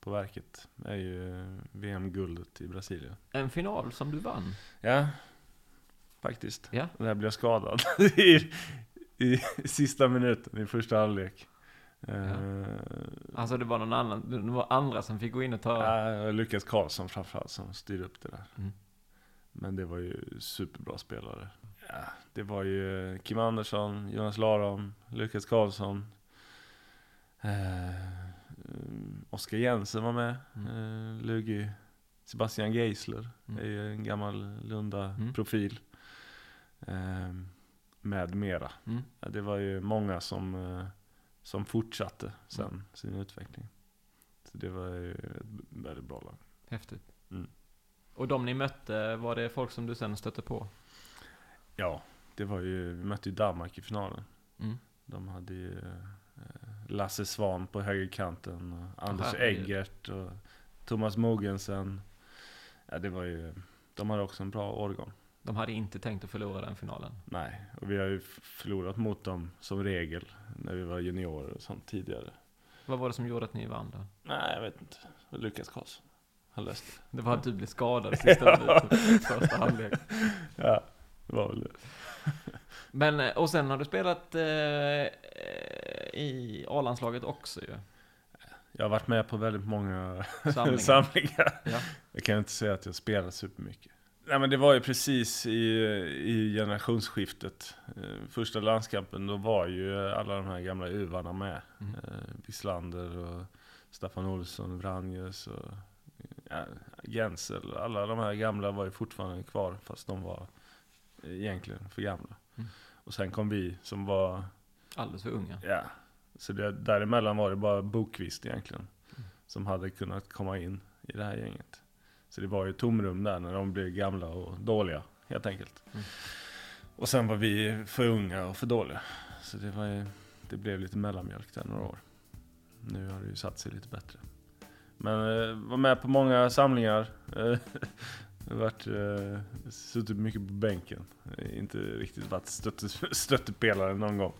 på verket. Det är ju eh, VM-guldet i Brasilien. En final som du vann. Ja, faktiskt. Ja. Där blev jag skadad i, i sista minuten i första halvlek. Eh, Alltså det var någon annan, det var andra som fick gå in och ta... Ja, Lukas Karlsson framförallt som styrde upp det där. Mm. Men det var ju superbra spelare. Ja, det var ju Kim Andersson, Jonas Larom, Lukas Karlsson. Eh, Oskar Jensen var med. Mm. Eh, Lugi. Sebastian Geisler Mm. är ju en gammal Mm. Lunda-profil. Eh, med mera. Mm. Ja, det var ju många som, eh, som fortsatte sen Mm. sin utveckling. Så det var ju ett väldigt bra lag. Häftigt. Mm. Och de ni mötte, var det folk som du sen stötte på? Ja, det var ju, vi mötte ju Danmark i finalen. Mm. De hade ju Lasse Svan på högerkanten, Anders herregud. Eggert och Thomas Mogensen. Ja, det var ju, de hade också en bra årgång. De hade inte tänkt att förlora den finalen. Nej, och vi har ju förlorat mot dem som regel när vi var juniorer och sånt tidigare. Vad var det som gjorde att ni vann då? Nej, jag vet inte. Lukas Karlsson. Han löste det. Det var att du blev skadad sista minuten, första halvlek. Ja, det var väl det. Men, eh, och sen har du spelat eh, i A-landslaget också ju. Jag har varit med på väldigt många Samlingar. samlingar. Ja. Jag kan inte säga att jag spelar supermycket. Nej men det var ju precis i, i generationsskiftet. Eh, Första landskampen, då var ju alla de här gamla uvarna med. Mm. Eh, Wislander och Staffan Olsson, Vranjes och ja, Gensel. Alla de här gamla var ju fortfarande kvar fast de var egentligen för gamla. Mm. Och sen kom vi som var Alldeles för unga. Ja, så det, däremellan var det bara Bokvist egentligen. Som hade kunnat komma in i det här gänget. Så det var ju tomrum där när de blev gamla och dåliga, helt enkelt. Mm. Och sen var vi för unga och för dåliga. Så det, var ju, det blev lite mellanmjölk där några år. Nu har det ju satt sig lite bättre. Men eh, var med på många samlingar. Jag har varit, eh, suttit mycket på bänken. Inte riktigt varit stötte, stöttepelare någon gång.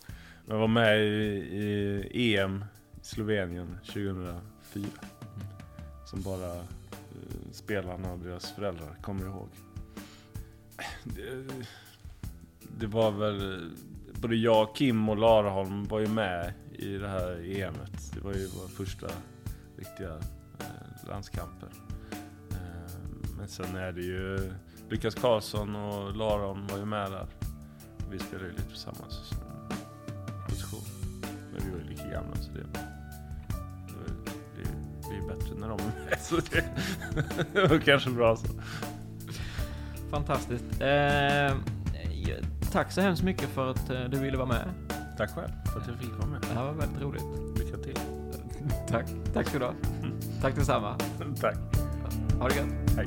Men var med i, i EM i Slovenien 2004. Som bara eh, spelarna och deras föräldrar kommer ihåg. Det, det var väl, eh, både jag, Kim och Larholm var ju med i det här EMet. Det var ju vår första riktiga eh, landskamper. Men sen är det ju Lukas Karlsson och Larholm var ju med där. Vi spelade ju lite på samma s- position. Men vi var ju lika gamla så det, det, det, det är bättre när de är med. Så det, det var kanske bra så. Fantastiskt. Eh, tack så hemskt mycket för att eh, du ville vara med. Tack själv för att jag fick vara med. Det här var väldigt roligt. Lycka till. Tack. Tack ska du ha. Tack detsamma. Tack. Ha det gött. Hej.